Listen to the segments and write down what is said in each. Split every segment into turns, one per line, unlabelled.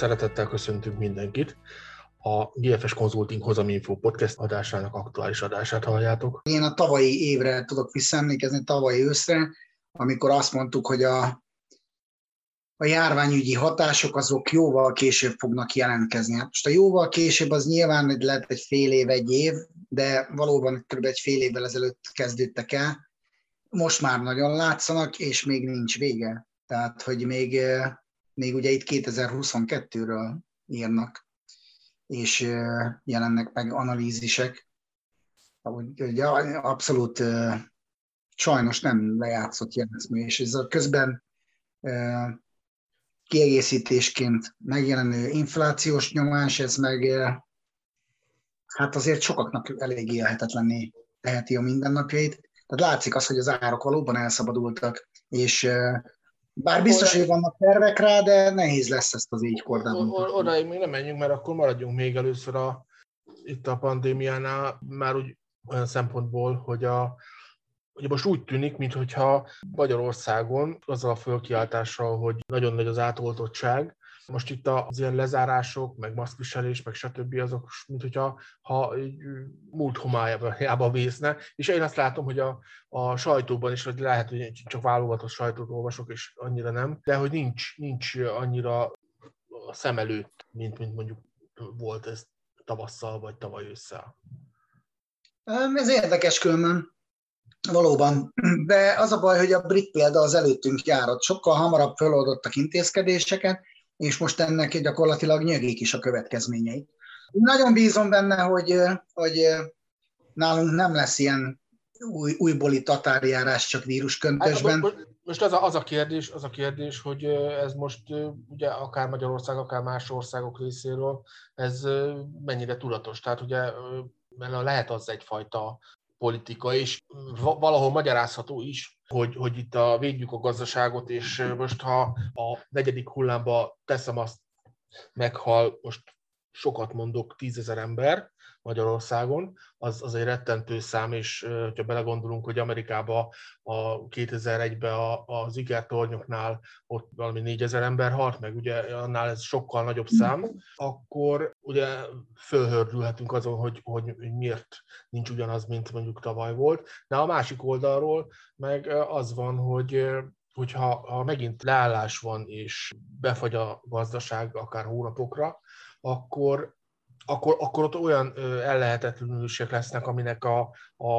szeretettel köszöntünk mindenkit. A GFS Consulting Hozam Info podcast adásának aktuális adását halljátok.
Én a tavalyi évre tudok visszaemlékezni, tavalyi őszre, amikor azt mondtuk, hogy a, a járványügyi hatások azok jóval később fognak jelentkezni. Hát most a jóval később az nyilván lehet egy fél év, egy év, de valóban kb. egy fél évvel ezelőtt kezdődtek el. Most már nagyon látszanak, és még nincs vége. Tehát, hogy még még ugye itt 2022-ről írnak, és jelennek meg analízisek. Ugye abszolút sajnos nem lejátszott játszmű, és ez a közben kiegészítésként megjelenő inflációs nyomás, ez meg hát azért sokaknak elég élhetetlenné teheti a mindennapjait. Tehát látszik az, hogy az árak valóban elszabadultak, és bár biztos, hogy vannak tervek rá, de nehéz lesz ezt az így kordában.
Odaig még nem menjünk, mert akkor maradjunk még először a, itt a pandémiánál, már úgy olyan szempontból, hogy a, Ugye most úgy tűnik, mintha Magyarországon azzal a fölkiáltással, hogy nagyon nagy az átoltottság, most itt az ilyen lezárások, meg maszkviselés, meg stb. azok, mint hogyha ha múlt homályába vészne, és én azt látom, hogy a, a sajtóban is, hogy lehet, hogy csak válogatott sajtót olvasok, és annyira nem, de hogy nincs, nincs annyira a szem előtt, mint, mint mondjuk volt ez tavasszal, vagy tavaly ősszel.
Ez érdekes különben. Valóban, de az a baj, hogy a brit példa az előttünk járott. Sokkal hamarabb feloldottak intézkedéseket, és most ennek gyakorlatilag nyögik is a következményei. Nagyon bízom benne, hogy, hogy nálunk nem lesz ilyen új, újbóli tatárjárás csak vírusköntösben. Hát,
most az a, az, a kérdés, az a kérdés, hogy ez most ugye akár Magyarország, akár más országok részéről, ez mennyire tudatos. Tehát ugye mert lehet az egyfajta politika, és valahol magyarázható is, hogy, hogy itt a, védjük a gazdaságot, és most ha a negyedik hullámba teszem azt, meghal, most sokat mondok, tízezer ember, Magyarországon, az, az egy rettentő szám, és ha belegondolunk, hogy Amerikában a 2001-ben az igertornyoknál ott valami 4000 ember halt meg, ugye annál ez sokkal nagyobb szám, akkor ugye fölhördülhetünk azon, hogy, hogy miért nincs ugyanaz, mint mondjuk tavaly volt. De a másik oldalról meg az van, hogy hogyha ha megint leállás van, és befagy a gazdaság akár hónapokra, akkor akkor, akkor ott olyan ellehetetlenülések lesznek, aminek a, a,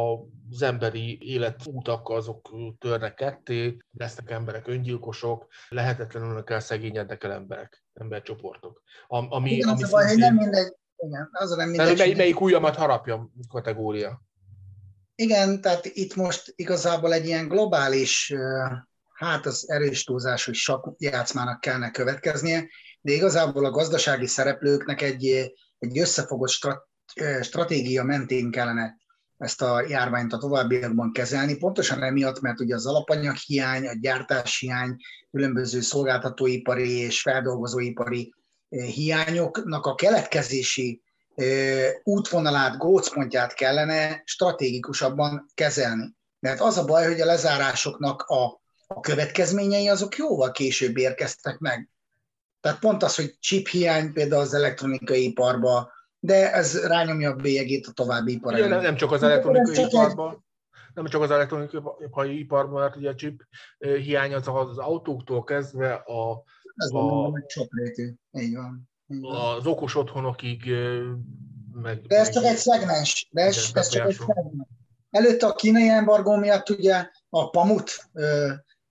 az emberi életútak azok törnek ketté, lesznek emberek öngyilkosok, lehetetlenül kell szegényednek el emberek, embercsoportok.
A, ami, Igen, ami az szintén... nem mindegy, igen, az nem mindegy.
mely, melyik ujjamat harapja kategória.
Igen, tehát itt most igazából egy ilyen globális, hát az erős túlzás, hogy sok játszmának kellene következnie, de igazából a gazdasági szereplőknek egy egy összefogott strat, stratégia mentén kellene ezt a járványt a továbbiakban kezelni, pontosan emiatt, mert ugye az alapanyag hiány, a gyártás hiány, különböző szolgáltatóipari és feldolgozóipari hiányoknak a keletkezési útvonalát, gócpontját kellene stratégikusabban kezelni. Mert az a baj, hogy a lezárásoknak a következményei azok jóval később érkeztek meg. Tehát pont az, hogy chip hiány például az elektronikai iparba, de ez rányomja a bélyegét a további iparra.
Igen, nem csak az elektronikai iparban, nem csak az elektronikai iparban, mert ugye a chip hiány az az autóktól kezdve a,
ez a, sokrétű, így van.
Így van. Az okos otthonokig meg...
De ez csak egy szegmens, de ez, ez csak egy szegmens. Előtte a kínai embargó miatt ugye a pamut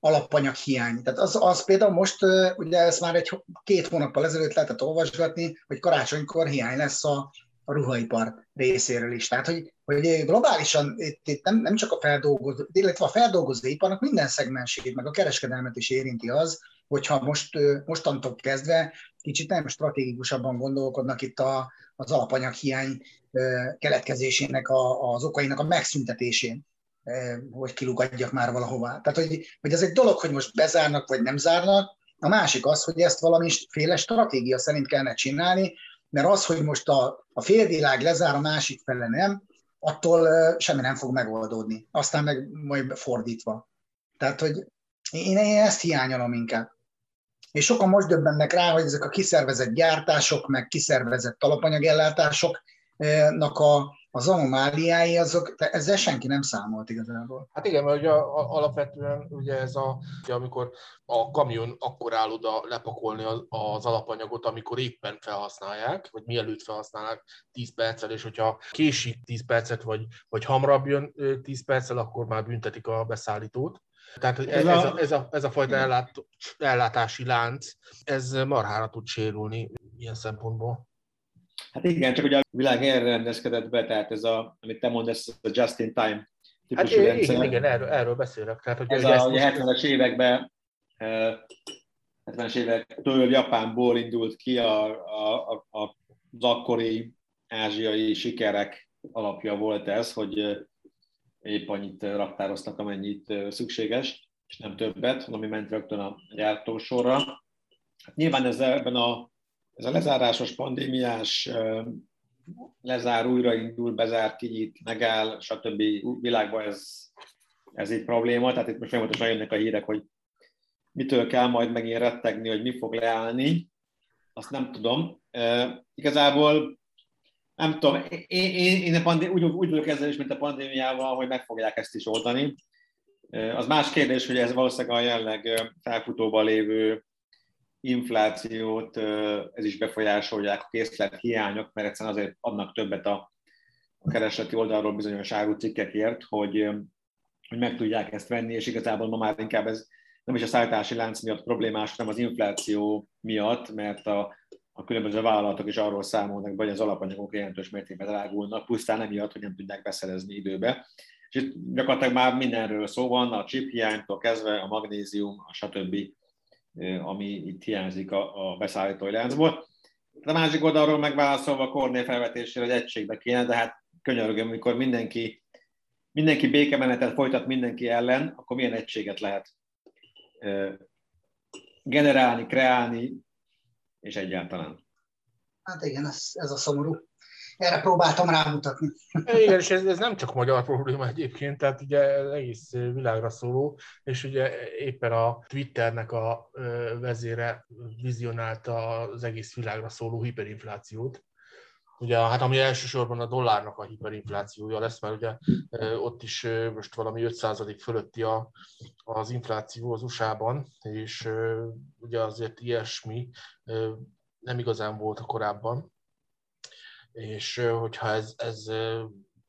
alapanyag hiány. Tehát az, az például most, ugye ezt már egy két hónappal ezelőtt lehetett olvasgatni, hogy karácsonykor hiány lesz a, a ruhaipar részéről is. Tehát, hogy, hogy globálisan itt, itt nem, nem csak a feldolgozó, illetve a feldolgozó iparnak minden szegmensét, meg a kereskedelmet is érinti az, hogyha most, mostantól kezdve kicsit nem stratégikusabban gondolkodnak itt a, az alapanyag hiány keletkezésének a, az okainak a megszüntetésén. Eh, hogy kilugadjak már valahová. Tehát, hogy, hogy ez egy dolog, hogy most bezárnak, vagy nem zárnak, a másik az, hogy ezt valami féle stratégia szerint kellene csinálni, mert az, hogy most a, a félvilág lezár, a másik fele nem, attól eh, semmi nem fog megoldódni. Aztán meg majd fordítva. Tehát, hogy én, én ezt hiányolom inkább. és sokan most döbbennek rá, hogy ezek a kiszervezett gyártások, meg kiszervezett alapanyagellátásoknak a, az anomáliái, azok, ezzel senki nem számolt igazából.
Hát igen, mert ugye alapvetően ugye ez a, ugye amikor a kamion akkor áll oda lepakolni az, az alapanyagot, amikor éppen felhasználják, vagy mielőtt felhasználják 10 perccel, és hogyha késik 10 percet, vagy, vagy hamarabb jön 10 perccel, akkor már büntetik a beszállítót. Tehát ez, ez, a, ez, a, ez a fajta ellát, ellátási lánc, ez marhára tud sérülni ilyen szempontból.
Hát igen, csak ugye a világ erre rendezkedett be, tehát ez a, amit te mondasz, a just-in-time
típusú hát, rendszer. Igen, igen erről, erről beszélek. Tehát, hogy
ez a, a 70-es években 70-es évektől Japánból indult ki a, a, a, az akkori ázsiai sikerek alapja volt ez, hogy épp annyit raktároztak, amennyit szükséges, és nem többet, ami ment rögtön a gyártósorra. Hát nyilván ez ebben a, ez a lezárásos pandémiás lezár, újraindul, bezár, kinyit, megáll, stb. világban ez, ez egy probléma, tehát itt most folyamatosan jönnek a hírek, hogy mitől kell majd megint rettegni, hogy mi fog leállni, azt nem tudom. E, igazából nem tudom, én, én, én a pandé- úgy, úgy vagyok ezzel is, mint a pandémiával, hogy meg fogják ezt is oldani. Az más kérdés, hogy ez valószínűleg a jelenleg felfutóban lévő inflációt, ez is befolyásolják a készlet hiányok, mert egyszerűen azért adnak többet a, keresleti oldalról bizonyos árucikkekért, hogy, hogy meg tudják ezt venni, és igazából ma már inkább ez nem is a szállítási lánc miatt problémás, hanem az infláció miatt, mert a, a különböző vállalatok is arról számolnak, hogy az alapanyagok jelentős mértékben drágulnak, pusztán emiatt, hogy nem tudják beszerezni időbe. És itt gyakorlatilag már mindenről szó van, a chip hiánytól kezdve a magnézium, a stb., ami itt hiányzik a, a beszállítói láncból. A másik oldalról megválaszolva a Kornél felvetésére, hogy egységbe kéne, de hát könyörgöm, amikor mindenki, mindenki békemenetet folytat mindenki ellen, akkor milyen egységet lehet generálni, kreálni, és egyáltalán.
Hát igen, ez, ez a szomorú. Erre próbáltam rámutatni.
Igen, és ez, ez nem csak magyar probléma egyébként, tehát ugye ez egész világra szóló, és ugye éppen a Twitternek a vezére vizionálta az egész világra szóló hiperinflációt, ugye, hát ami elsősorban a dollárnak a hiperinflációja lesz, mert ugye ott is most valami 5% fölötti a, az infláció az USA-ban, és ugye azért ilyesmi nem igazán volt a korábban, és hogyha ez, ez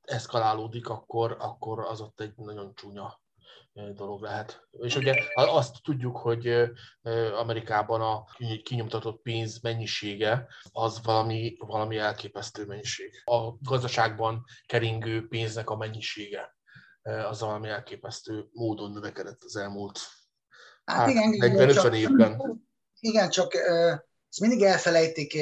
eszkalálódik, akkor, akkor az ott egy nagyon csúnya dolog lehet. És ugye azt tudjuk, hogy Amerikában a kinyomtatott pénz mennyisége az valami, valami elképesztő mennyiség. A gazdaságban keringő pénznek a mennyisége az valami elképesztő módon növekedett az elmúlt hát, igen, 40-50 évben.
Igen, csak ezt mindig elfelejtik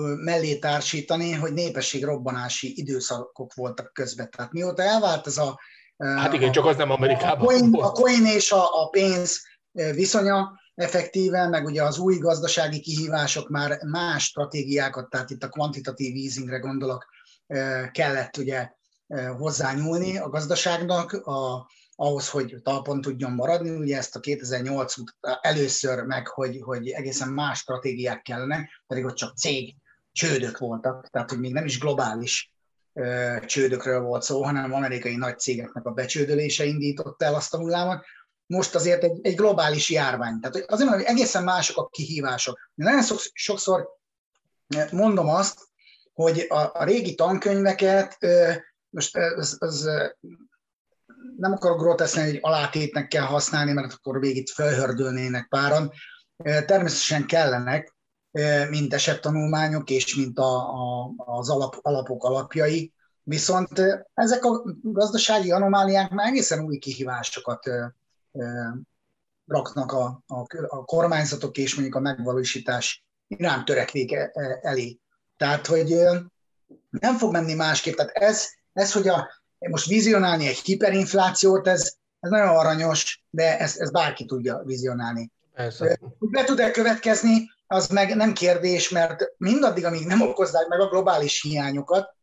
mellé társítani, hogy népességrobbanási időszakok voltak közben. Tehát mióta elvált ez a
Hát igen, a, csak az nem Amerikában.
A coin, a coin és a, a pénz viszonya effektíven, meg ugye az új gazdasági kihívások már más stratégiákat, tehát itt a kvantitatív easingre gondolok, kellett ugye hozzányúlni a gazdaságnak, a, ahhoz, hogy talpon tudjon maradni. Ugye ezt a 2008 először meg, hogy, hogy egészen más stratégiák kellene, pedig ott csak cég csődök voltak, tehát hogy még nem is globális csődökről volt szó, hanem amerikai nagy cégeknek a becsődölése indította el azt a hullámot. Most azért egy, egy globális járvány. Tehát azért mondom, hogy egészen mások a kihívások. Nagyon sokszor mondom azt, hogy a, a régi tankönyveket, most az, az nem akarok groteszne, hogy alátétnek kell használni, mert akkor végig felhördülnének páran. Természetesen kellenek, mint esettanulmányok és mint a, a, az alap, alapok alapjai. Viszont ezek a gazdasági anomáliák már egészen új kihívásokat raknak a, a, a kormányzatok és mondjuk a megvalósítás iránt törekvék e, e, elé. Tehát, hogy nem fog menni másképp. Tehát ez, ez hogy a, most vizionálni egy hiperinflációt, ez, ez nagyon aranyos, de ezt, ezt bárki tudja vizionálni. Persze. Be tud-e következni, az meg nem kérdés, mert mindaddig, amíg nem okozzák meg a globális hiányokat,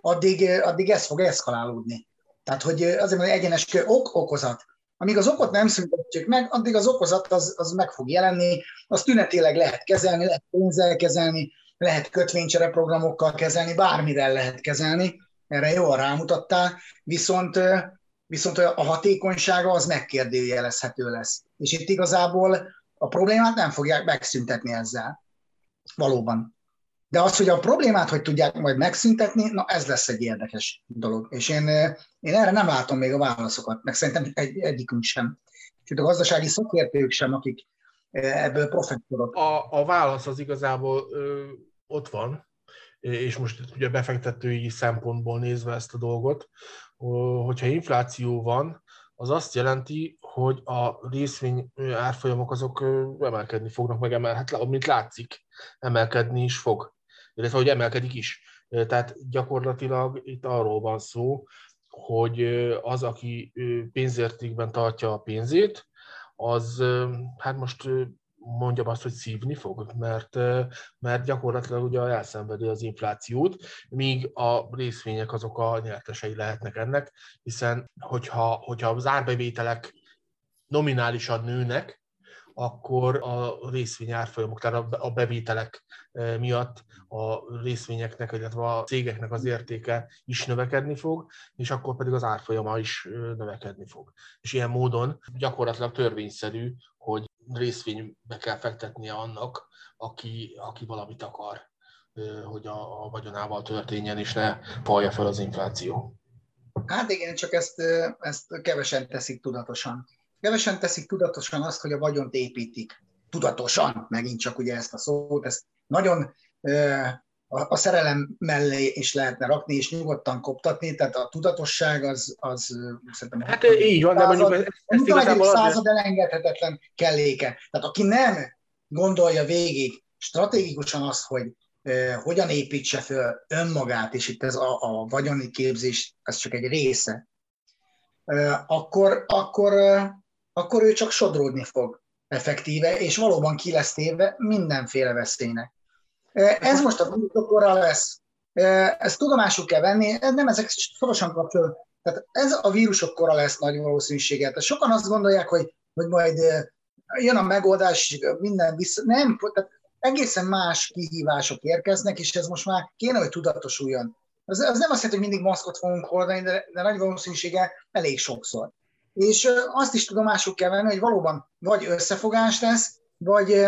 addig, addig ez fog eszkalálódni. Tehát, hogy azért mondom, egyenes ok, okozat. Amíg az okot nem szüntetjük meg, addig az okozat az, az meg fog jelenni, azt tünetileg lehet kezelni, lehet pénzzel kezelni, lehet kötvénycsere programokkal kezelni, bármire lehet kezelni, erre jól rámutattál, viszont, viszont a hatékonysága az megkérdőjelezhető lesz. És itt igazából a problémát nem fogják megszüntetni ezzel. Valóban. De az, hogy a problémát hogy tudják majd megszüntetni, na ez lesz egy érdekes dolog. És én, én erre nem látom még a válaszokat, meg szerintem egy, egyikünk sem. Sőt, a gazdasági szakértők sem, akik ebből professzorok.
A, a válasz az igazából ö, ott van, és most ugye befektetői szempontból nézve ezt a dolgot, hogyha infláció van, az azt jelenti, hogy a részvény árfolyamok azok emelkedni fognak, meg emelhet, amit látszik, emelkedni is fog, illetve hogy emelkedik is. Tehát gyakorlatilag itt arról van szó, hogy az, aki pénzértékben tartja a pénzét, az hát most mondjam azt, hogy szívni fog, mert, mert gyakorlatilag ugye elszenvedi az inflációt, míg a részvények azok a nyertesei lehetnek ennek, hiszen hogyha, hogyha az árbevételek nominálisan nőnek, akkor a részvény árfolyamok, tehát a bevételek miatt a részvényeknek, illetve a cégeknek az értéke is növekedni fog, és akkor pedig az árfolyama is növekedni fog. És ilyen módon gyakorlatilag törvényszerű, hogy részvénybe kell fektetnie annak, aki, aki valamit akar, hogy a, a vagyonával történjen, és ne falja fel az infláció.
Hát igen, csak ezt, ezt kevesen teszik tudatosan. Kevesen teszik tudatosan azt, hogy a vagyont építik. Tudatosan, megint csak ugye ezt a szót, ezt nagyon a szerelem mellé is lehetne rakni, és nyugodtan koptatni, tehát a tudatosság az, az
szerintem... Hát így van, de mondjuk ezt, ezt
igazából... század elengedhetetlen kelléke. Tehát aki nem gondolja végig stratégikusan azt, hogy uh, hogyan építse föl önmagát, és itt ez a, a vagyoni képzés, ez csak egy része, uh, akkor, akkor, uh, akkor ő csak sodródni fog effektíve, és valóban ki lesz téve mindenféle veszélynek. Ez most a vírusokkorra lesz. Ezt tudomásul kell venni, nem ezek szorosan kapcsolódnak. Tehát ez a vírusokkora lesz nagy valószínűséggel. Tehát sokan azt gondolják, hogy, hogy majd jön a megoldás, és minden vissza. Nem, tehát egészen más kihívások érkeznek, és ez most már kéne, hogy tudatosuljon. Az, az nem azt jelenti, hogy mindig maszkot fogunk hordani, de, de nagy valószínűséggel elég sokszor. És azt is tudomásul kell venni, hogy valóban vagy összefogás lesz, vagy,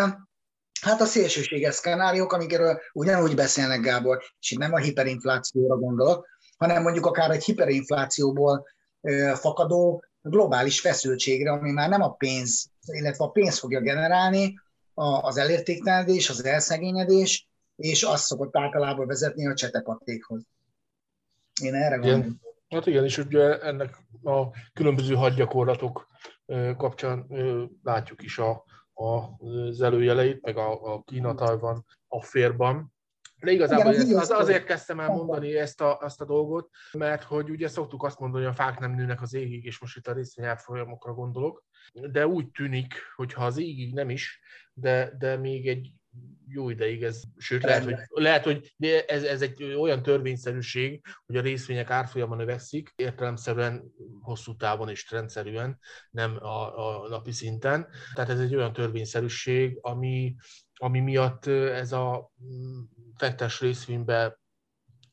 Hát a szélsőséges szkenáriók, amikről ugyanúgy beszélnek, Gábor, és itt nem a hiperinflációra gondolok, hanem mondjuk akár egy hiperinflációból fakadó globális feszültségre, ami már nem a pénz, illetve a pénz fogja generálni, az elértéktelenedés, az elszegényedés, és az szokott általában vezetni a csetepatékhoz. Én erre gondolom.
Hát igen, és ugye ennek a különböző hadgyakorlatok kapcsán látjuk is a, az előjeleit, meg a, a Kína-Tajvan férban. De igazából Igen, az, azért kezdtem el mondani ezt a, ezt a dolgot, mert hogy ugye szoktuk azt mondani, hogy a fák nem nőnek az égig, és most itt a részvényárfolyamokra gondolok, de úgy tűnik, hogy ha az égig nem is, de, de még egy jó ideig ez, sőt lehet, hogy, lehet, hogy ez, ez egy olyan törvényszerűség, hogy a részvények árfolyama növekszik, értelemszerűen hosszú távon és rendszerűen, nem a, a napi szinten. Tehát ez egy olyan törvényszerűség, ami, ami miatt ez a mm, fektes részvénybe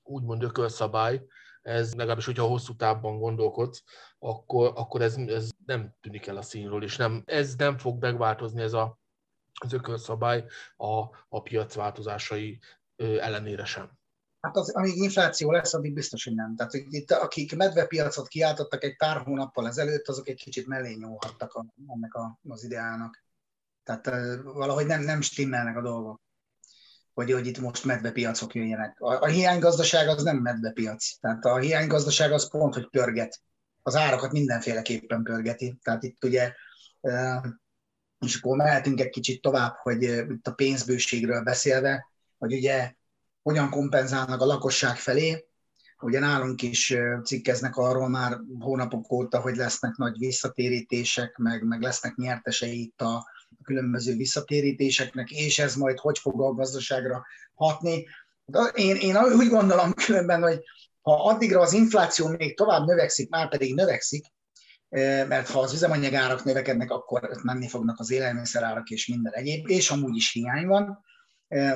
úgymond ökölszabály, ez legalábbis, hogyha hosszú távban gondolkodsz, akkor, akkor ez, ez nem tűnik el a színről, és nem, ez nem fog megváltozni ez a az ökölszabály a, a piac változásai ellenére sem.
Hát az, amíg infláció lesz, addig biztos, hogy nem. Tehát itt, akik medvepiacot kiáltottak egy pár hónappal ezelőtt, azok egy kicsit mellé nyúlhattak a, ennek a, az ideának. Tehát valahogy nem, nem stimmelnek a dolgok. Hogy, hogy itt most medvepiacok jöjjenek. A, a hiánygazdaság az nem medvepiac. Tehát a hiánygazdaság az pont, hogy pörget. Az árakat mindenféleképpen pörgeti. Tehát itt ugye és akkor mehetünk egy kicsit tovább, hogy itt a pénzbőségről beszélve, hogy ugye hogyan kompenzálnak a lakosság felé. Ugye nálunk is cikkeznek arról már hónapok óta, hogy lesznek nagy visszatérítések, meg, meg lesznek nyertesei itt a különböző visszatérítéseknek, és ez majd hogy fog a gazdaságra hatni. De én, én úgy gondolom különben, hogy ha addigra az infláció még tovább növekszik, már pedig növekszik, mert ha az üzemanyagárak növekednek, akkor menni fognak az élelmiszerárak és minden egyéb, és amúgy is hiány van.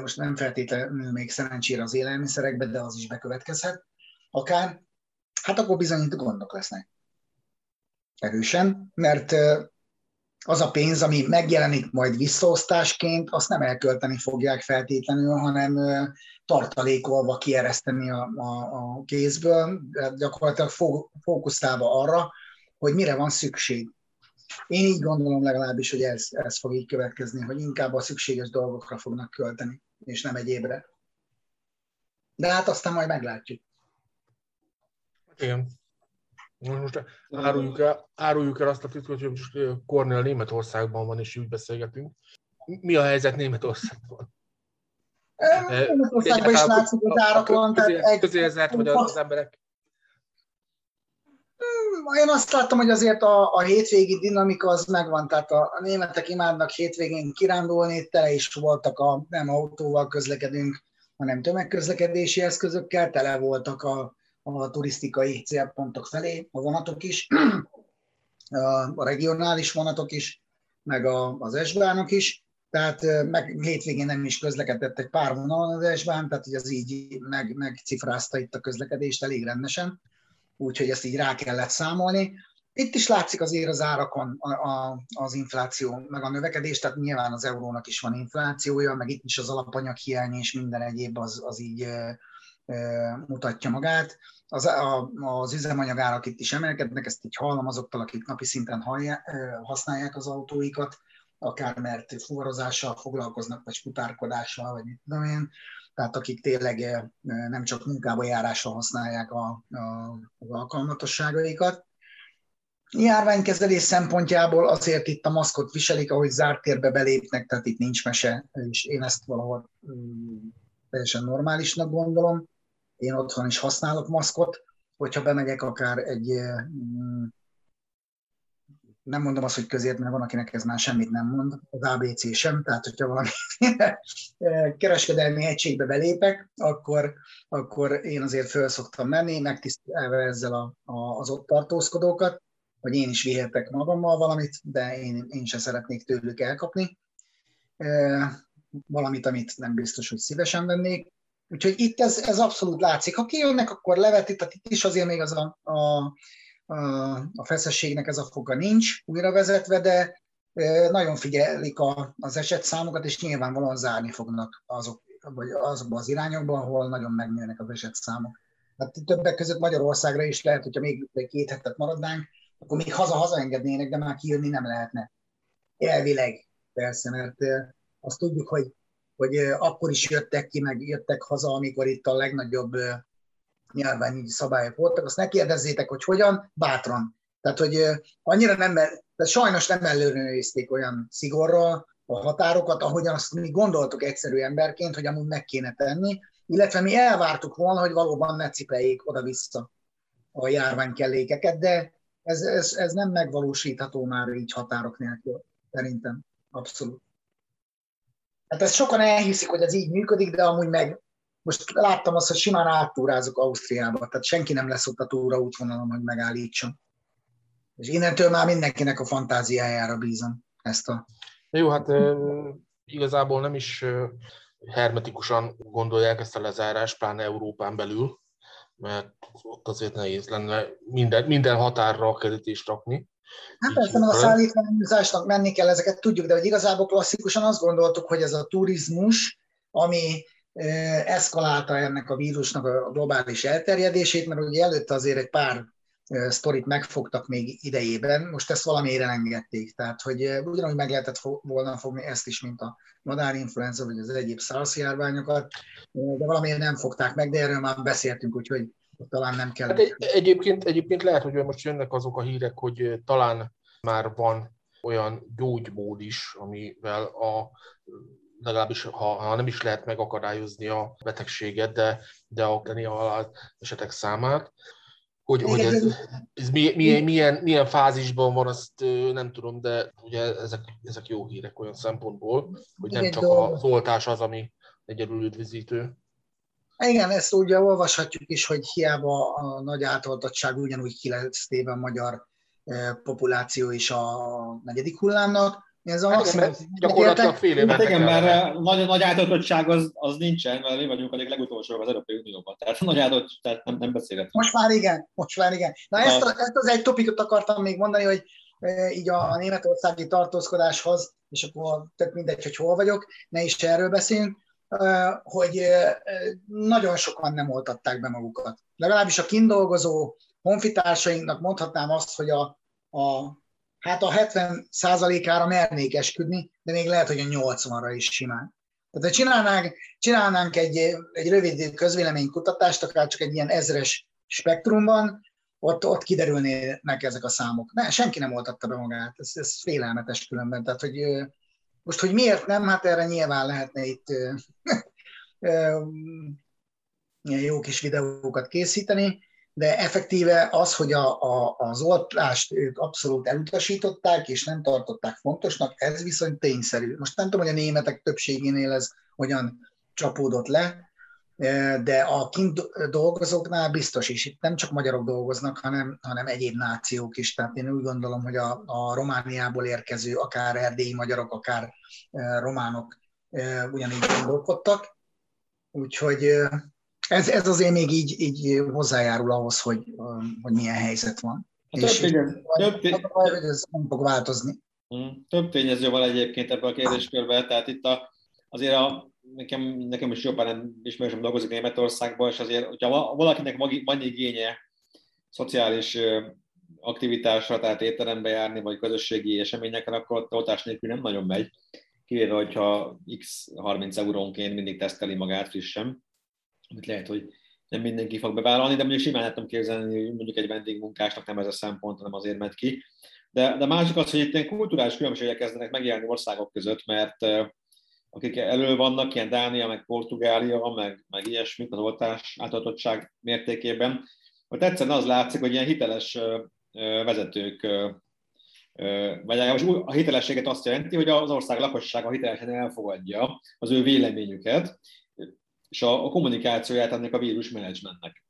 Most nem feltétlenül még szerencsére az élelmiszerekbe, de az is bekövetkezhet akár, hát akkor bizony gondok lesznek. Erősen, mert az a pénz, ami megjelenik majd visszaosztásként, azt nem elkölteni fogják feltétlenül, hanem tartalékolva kiereszteni a, a, a kézből, gyakorlatilag fókuszálva arra, hogy mire van szükség. Én így gondolom legalábbis, hogy ez, ez fog így következni, hogy inkább a szükséges dolgokra fognak költeni, és nem egyébre. De hát aztán majd meglátjuk.
Igen. Most áruljuk el, áruljuk el azt a titkot, hogy most Cornél Németországban van, és úgy beszélgetünk. Mi a helyzet Németországban?
Németországban is látszik az árakon.
Közérzet, vagy az emberek
én azt láttam, hogy azért a, a hétvégi dinamika az megvan, tehát a, németek imádnak hétvégén kirándulni, tele is voltak a, nem autóval közlekedünk, hanem tömegközlekedési eszközökkel, tele voltak a, a turisztikai célpontok felé, a vonatok is, a regionális vonatok is, meg a, az esbánok is, tehát meg hétvégén nem is közlekedett egy pár vonalon az esbán, tehát hogy az így meg, megcifrázta itt a közlekedést elég rendesen, úgyhogy ezt így rá kellett számolni. Itt is látszik azért az árakon a, a, az infláció, meg a növekedés, tehát nyilván az eurónak is van inflációja, meg itt is az alapanyag hiány és minden egyéb az, az így e, e, mutatja magát az, a, az üzemanyagárak itt is emelkednek, ezt így hallom azoktól, akik napi szinten hallja, használják az autóikat, akár mert fuvarozással foglalkoznak, vagy futárkodással, vagy mit tudom én, tehát akik tényleg nem csak munkába járásra használják a, a, az alkalmatosságaikat. Járványkezelés szempontjából azért itt a maszkot viselik, ahogy zárt térbe belépnek, tehát itt nincs mese, és én ezt valahol mm, teljesen normálisnak gondolom én otthon is használok maszkot, hogyha bemegyek akár egy, mm, nem mondom azt, hogy közért, mert van, akinek ez már semmit nem mond, az ABC sem, tehát hogyha valami kereskedelmi egységbe belépek, akkor, akkor én azért föl szoktam menni, megtisztelve ezzel a, a, az ott tartózkodókat, hogy én is vihetek magammal valamit, de én, én sem szeretnék tőlük elkapni valamit, amit nem biztos, hogy szívesen vennék. Úgyhogy itt ez, ez abszolút látszik. Ha kijönnek, akkor levetik, tehát itt is azért még az a, a, a, feszességnek ez a foga nincs újra vezetve, de nagyon figyelik a, az esetszámokat, és nyilvánvalóan zárni fognak azok, vagy azokba az irányokba, ahol nagyon megnőnek az esetszámok. Hát többek között Magyarországra is lehet, hogyha még két hetet maradnánk, akkor még haza-haza engednének, de már kijönni nem lehetne. Elvileg, persze, mert azt tudjuk, hogy hogy akkor is jöttek ki, meg jöttek haza, amikor itt a legnagyobb nyilvánügyi szabályok voltak, azt ne kérdezzétek, hogy hogyan, bátran. Tehát, hogy annyira nem, de sajnos nem ellenőrizték olyan szigorral a határokat, ahogyan azt mi gondoltuk egyszerű emberként, hogy amúgy meg kéne tenni, illetve mi elvártuk volna, hogy valóban ne cipeljék oda-vissza a járványkellékeket, de ez, ez, ez nem megvalósítható már így határok nélkül, szerintem. Abszolút. Hát ezt sokan elhiszik, hogy ez így működik, de amúgy meg most láttam azt, hogy simán áttúrázok Ausztriába, tehát senki nem lesz ott a túra útvonalon, hogy megállítson. És innentől már mindenkinek a fantáziájára bízom ezt a...
Jó, hát igazából nem is hermetikusan gondolják ezt a lezárást, pláne Európán belül, mert ott azért nehéz lenne minden, minden határra kerítést rakni.
Hát persze, a szállítmányozásnak menni kell, ezeket tudjuk, de hogy igazából klasszikusan azt gondoltuk, hogy ez a turizmus, ami eszkalálta ennek a vírusnak a globális elterjedését, mert ugye előtte azért egy pár sztorit megfogtak még idejében, most ezt valamire engedték. Tehát, hogy ugyanúgy meg lehetett volna fogni ezt is, mint a madárinfluenza, vagy az egyéb SARS járványokat, de valamiért nem fogták meg, de erről már beszéltünk, úgyhogy talán nem kell. Hát
egy, egyébként, egyébként lehet, hogy most jönnek azok a hírek, hogy talán már van olyan gyógymód is, amivel a legalábbis ha, ha nem is lehet megakadályozni a betegséget, de, de a a esetek számát. Hogy, hogy ez, ez milyen, milyen, milyen fázisban van, azt nem tudom, de ugye ezek, ezek jó hírek olyan szempontból, hogy nem csak az oltás az, ami egyedül üdvizítő.
Igen, ezt ugye olvashatjuk is, hogy hiába a nagy átoltottság ugyanúgy 9 éven magyar populáció is a negyedik hullámnak.
Ez a hát maximum. Gyakorlatilag fél évet. Hát
igen, mert nagy, nagy átoltottság az, az nincsen, mert mi vagyunk a legutolsó az Európai Unióban. Tehát nagy áldott, tehát nem, nem beszélhetünk.
Most már igen, most már igen. Na a... ezt, a, ezt az egy topikot akartam még mondani, hogy így a, a németországi tartózkodáshoz, és akkor tök mindegy, hogy hol vagyok, ne is erről beszéljünk, hogy nagyon sokan nem oltatták be magukat. Legalábbis a kindolgozó honfitársainknak mondhatnám azt, hogy a, a hát a 70 százalékára mernék esküdni, de még lehet, hogy a 80-ra is simán. Tehát ha csinálnánk, csinálnánk egy, egy rövid közvéleménykutatást, akár csak egy ilyen ezres spektrumban, ott, ott kiderülnének ezek a számok. Ne, senki nem oltatta be magát, ez, ez félelmetes különben. Tehát, hogy most, hogy miért nem, hát erre nyilván lehetne itt jó kis videókat készíteni, de effektíve az, hogy a, a, az oltást ők abszolút elutasították, és nem tartották fontosnak, ez viszont tényszerű. Most nem tudom, hogy a németek többségénél ez hogyan csapódott le, de a kint dolgozóknál biztos is, itt nem csak magyarok dolgoznak, hanem, hanem egyéb nációk is. Tehát én úgy gondolom, hogy a, a Romániából érkező, akár erdélyi magyarok, akár románok ugyanígy gondolkodtak. Úgyhogy ez, ez azért még így, így hozzájárul ahhoz, hogy, hogy milyen helyzet van.
A és több, tényez, több,
hogy ez nem fog változni.
Hmm. Több tényező van egyébként ebben a kérdéskörben, tehát itt a, azért a, nekem, nekem is jobban ismerősöm dolgozik Németországban, és azért, hogyha valakinek van igénye szociális aktivitásra, tehát étterembe járni, vagy közösségi eseményekre, akkor oltás nélkül nem nagyon megy, kivéve, hogyha x 30 eurónként mindig teszteli magát frissen amit lehet, hogy nem mindenki fog bevállalni, de mondjuk simán lehetem képzelni, hogy mondjuk egy vendégmunkásnak nem ez a szempont, hanem azért megy ki. De, de másik az, hogy itt ilyen kulturális különbségek kezdenek megjelenni országok között, mert akik elő vannak, ilyen Dánia, meg Portugália, meg, meg ilyesmi az oltás átadatottság mértékében, hogy egyszerűen az látszik, hogy ilyen hiteles vezetők, vagy a hitelességet azt jelenti, hogy az ország lakossága hitelesen elfogadja az ő véleményüket, és a, a kommunikációját ennek a vírus menedzsmentnek.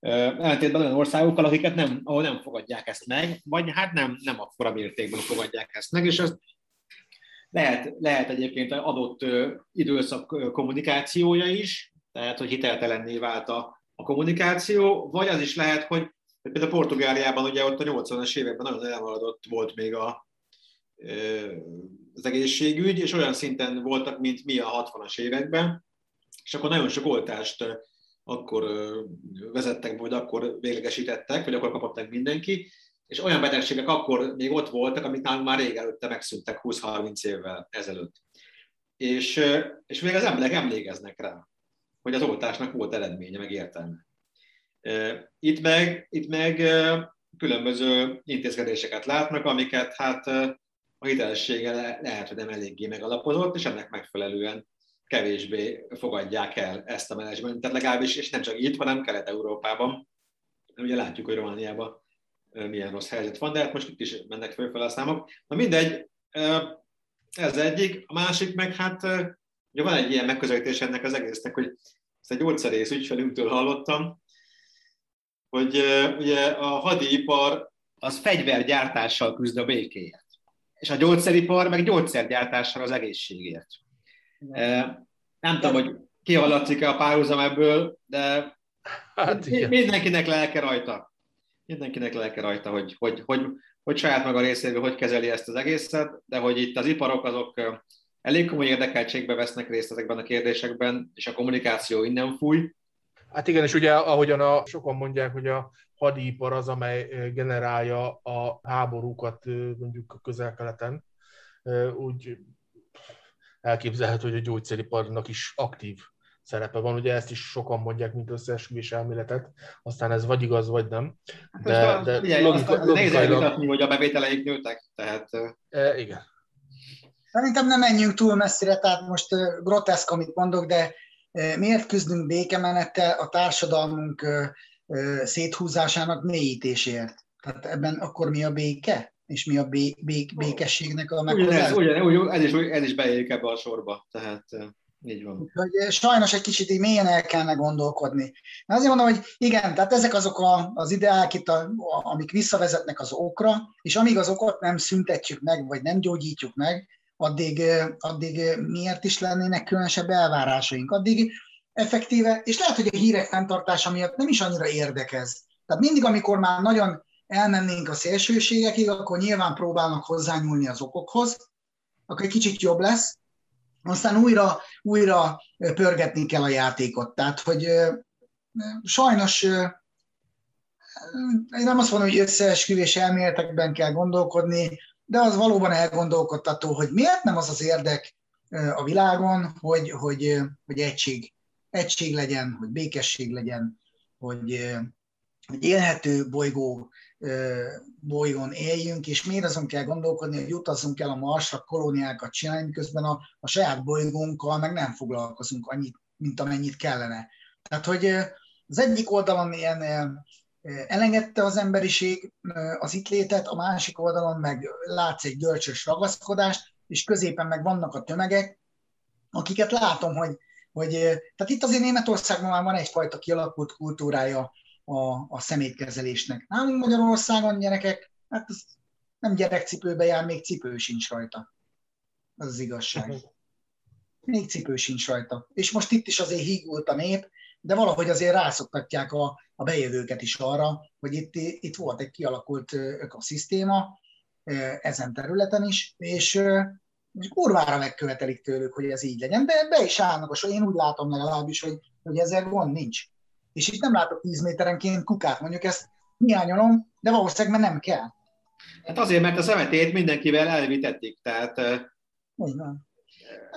Ellentétben olyan országokkal, akiket nem, ahol nem fogadják ezt meg, vagy hát nem, nem akkora mértékben fogadják ezt meg, és az lehet, lehet egyébként adott időszak kommunikációja is, tehát hogy hiteltelenné vált a, a kommunikáció, vagy az is lehet, hogy például Portugáliában ugye ott a 80-as években nagyon elmaradott volt még a, az egészségügy, és olyan szinten voltak, mint mi a 60-as években, és akkor nagyon sok oltást akkor vezettek, vagy akkor véglegesítettek, vagy akkor kapott meg mindenki, és olyan betegségek akkor még ott voltak, amit nálunk már rég előtte megszűntek 20-30 évvel ezelőtt. És, és még az emberek emlékeznek rá, hogy az oltásnak volt eredménye, meg értelme. Itt meg, itt meg különböző intézkedéseket látnak, amiket hát a hitelessége lehet, hogy nem eléggé megalapozott, és ennek megfelelően kevésbé fogadják el ezt a menedzsmentet, legalábbis, és nem csak itt, hanem Kelet-Európában. Ugye látjuk, hogy Romániában milyen rossz helyzet van, de hát most itt is mennek fölfele a számok. Na mindegy, ez egyik. A másik meg hát, ugye van egy ilyen megközelítés ennek az egésznek, hogy ezt egy gyógyszerész ügyfelünktől hallottam, hogy ugye a hadipar az fegyvergyártással küzd a békéért, és a gyógyszeripar meg gyógyszergyártással az egészségért. Nem tudom, hogy kihallatszik-e a párhuzam ebből, de hát, mindenkinek lelke rajta. Mindenkinek lelke rajta, hogy, hogy, hogy, hogy saját maga részéről hogy kezeli ezt az egészet, de hogy itt az iparok azok elég komoly érdekeltségbe vesznek részt ezekben a kérdésekben, és a kommunikáció innen fúj.
Hát igen, és ugye ahogyan a, sokan mondják, hogy a hadipar az, amely generálja a háborúkat mondjuk a közel-keleten, úgy elképzelhető, hogy a gyógyszeriparnak is aktív szerepe van. Ugye ezt is sokan mondják, mint összeesküvés elméletet, aztán ez vagy igaz, vagy nem.
De, hát de ugye, logika, nehéz elvitatni, hogy a bevételeik nőtek, tehát...
E, igen.
Szerintem nem menjünk túl messzire, tehát most groteszk, amit mondok, de miért küzdünk békemenettel a társadalmunk széthúzásának mélyítésért? Tehát ebben akkor mi a béke? És mi a bé, bé, békességnek a
meghozása. Ugyanez, ugyan, ez, is, ez is beérik ebbe a sorba. Tehát... Így van.
Úgyhogy sajnos egy kicsit így mélyen el kellene gondolkodni. De azért mondom, hogy igen, tehát ezek azok a, az ideák itt, a, amik visszavezetnek az okra, és amíg az okot nem szüntetjük meg, vagy nem gyógyítjuk meg, addig, addig miért is lennének különösebb elvárásaink. Addig effektíve, és lehet, hogy a hírek fenntartása miatt nem is annyira érdekez. Tehát mindig, amikor már nagyon elmennénk a szélsőségekig, akkor nyilván próbálnak hozzányúlni az okokhoz, akkor egy kicsit jobb lesz, aztán újra, újra pörgetni kell a játékot. Tehát, hogy sajnos én nem azt mondom, hogy összeesküvés elméletekben kell gondolkodni, de az valóban elgondolkodtató, hogy miért nem az az érdek a világon, hogy, hogy, hogy egység, egység legyen, hogy békesség legyen, hogy, hogy élhető bolygó bolygón éljünk, és miért azon kell gondolkodni, hogy utazzunk el a Marsra, kolóniákat csinálni, miközben a, a saját bolygónkkal meg nem foglalkozunk annyit, mint amennyit kellene. Tehát, hogy az egyik oldalon ilyen elengedte az emberiség az itt létet, a másik oldalon meg látsz egy görcsös ragaszkodást, és középen meg vannak a tömegek, akiket látom, hogy, hogy tehát itt azért Németországban már van egyfajta kialakult kultúrája a, a szemétkezelésnek. Nálunk Magyarországon gyerekek, hát ez nem gyerekcipőbe jár, még cipő sincs rajta. Az az igazság. Még cipő sincs rajta. És most itt is azért hígult a nép, de valahogy azért rászoktatják a, a bejövőket is arra, hogy itt, itt volt egy kialakult ökoszisztéma ezen területen is, és, és kurvára megkövetelik tőlük, hogy ez így legyen, de be is állnak, és én úgy látom legalábbis, hogy, hogy ezzel gond nincs és itt nem látok 10 méterenként kukát, mondjuk ezt hiányolom, de valószínűleg mert nem kell.
Hát azért, mert a szemetét mindenkivel elvitették, tehát...
Úgy van.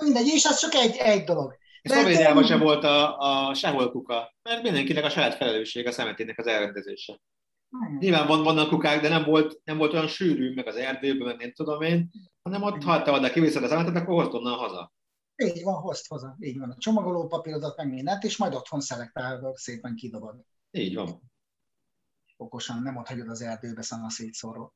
Mindegy, és az csak egy, egy dolog.
És Szlovéniában sem volt a, a sehol kuka, mert mindenkinek a saját felelősség a szemetének az elrendezése. Hmm. Nyilván van, vannak kukák, de nem volt, nem volt olyan sűrű, meg az erdőben, meg nem tudom én, hanem ott, ha te oda kiviszed a szemetet, akkor hozd onnan haza.
Így van, hozd haza. Így van. A csomagoló papírodat meg mindent, és majd otthon szelektálva szépen kidobod.
Így van.
Okosan, nem ott hagyod az erdőbe szana szétszóró.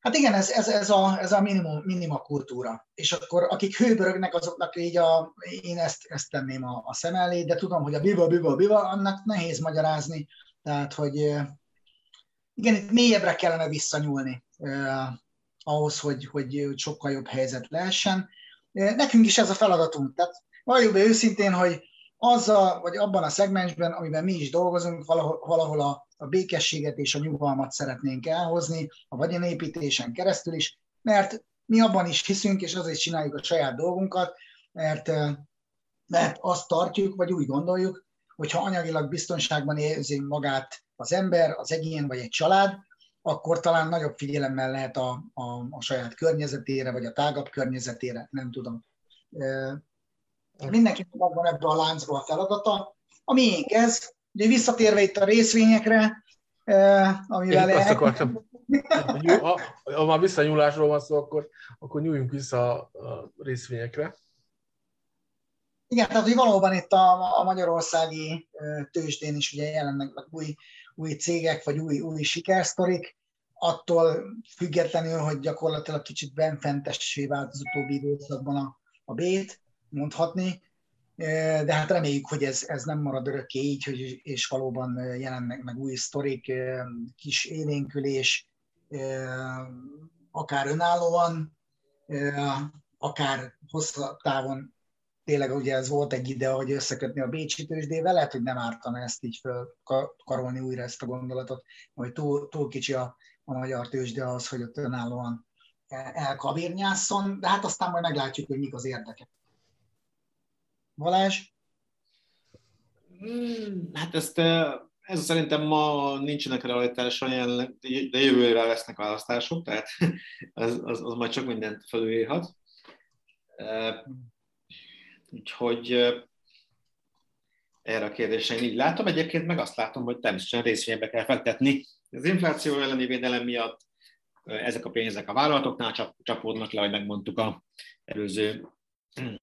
Hát igen, ez, ez, ez a, ez a minimum, minima kultúra. És akkor akik hőbörögnek, azoknak így a, én ezt, ezt tenném a, a szem elé, de tudom, hogy a biva, biva, biva, annak nehéz magyarázni. Tehát, hogy igen, itt mélyebbre kellene visszanyúlni eh, ahhoz, hogy, hogy sokkal jobb helyzet lehessen. Nekünk is ez a feladatunk. Tehát valljuk be őszintén, hogy azzal, vagy abban a szegmensben, amiben mi is dolgozunk, valahol, valahol a, a békességet és a nyugalmat szeretnénk elhozni, a vagyonépítésen keresztül is, mert mi abban is hiszünk, és azért csináljuk a saját dolgunkat, mert, mert azt tartjuk, vagy úgy gondoljuk, hogy ha anyagilag biztonságban érzi magát az ember, az egyén vagy egy család, akkor talán nagyobb figyelemmel lehet a, a, a saját környezetére, vagy a tágabb környezetére, nem tudom. Mindenkinek megvan ebbe a láncba a feladata. A miénk ez, ugye visszatérve itt a részvényekre, amivel...
Én azt akartam, ha, ha már visszanyúlásról van szó, akkor, akkor nyúljunk vissza a részvényekre.
Igen, tehát hogy valóban itt a, a magyarországi tőzsdén is ugye jelennek új új cégek, vagy új, új sikersztorik, attól függetlenül, hogy gyakorlatilag kicsit benfentessé vált az utóbbi időszakban a, a bét, mondhatni, de hát reméljük, hogy ez, ez nem marad örökké így, hogy, és valóban jelennek meg új sztorik, kis élénkülés, akár önállóan, akár hosszú távon tényleg ugye ez volt egy ide, hogy összekötni a Bécsi tőzsdével, lehet, hogy nem ártana ezt így karolni újra ezt a gondolatot, hogy túl, túl kicsi a, a magyar tőzsde az, hogy ott önállóan elkavérnyászon, de hát aztán majd meglátjuk, hogy mik az érdekek. Balázs?
Hmm, hát ezt, ez szerintem ma nincsenek realitása, de jövőre lesznek választások, tehát az, az, az majd csak mindent felülírhat. Úgyhogy erre a kérdésre én így látom. Egyébként meg azt látom, hogy természetesen részvénybe kell fektetni. Az infláció elleni védelem miatt ezek a pénzek a vállalatoknál csapódnak le, hogy megmondtuk a előző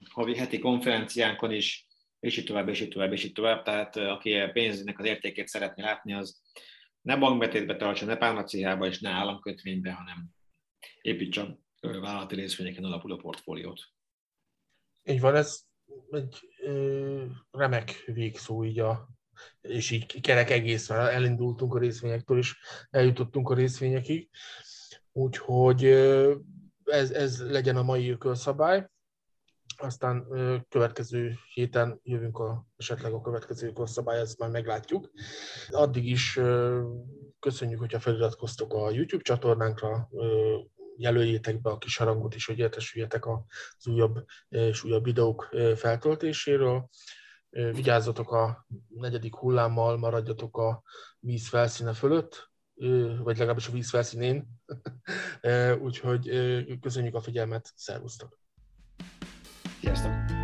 havi heti konferenciánkon is, és így tovább, és így tovább, és így tovább. Tehát aki a pénzének az értékét szeretné látni, az ne bankbetétbe tartsa, ne pálmacéhába, és ne államkötvénybe, hanem építsen vállalati részvényeken alapuló portfóliót.
Így van, ez egy remek végszó így a, és így kerek egészvel elindultunk a részvényektől, és eljutottunk a részvényekig. Úgyhogy ez, ez legyen a mai ökölszabály. Aztán következő héten jövünk a, esetleg a következő ökölszabály, ezt már meglátjuk. Addig is köszönjük, hogyha feliratkoztok a YouTube csatornánkra, jelöljétek be a kis harangot is, hogy értesüljetek az újabb és újabb videók feltöltéséről. Vigyázzatok a negyedik hullámmal, maradjatok a víz felszíne fölött, vagy legalábbis a víz felszínén. Úgyhogy köszönjük a figyelmet, szervusztok!
Sziasztok!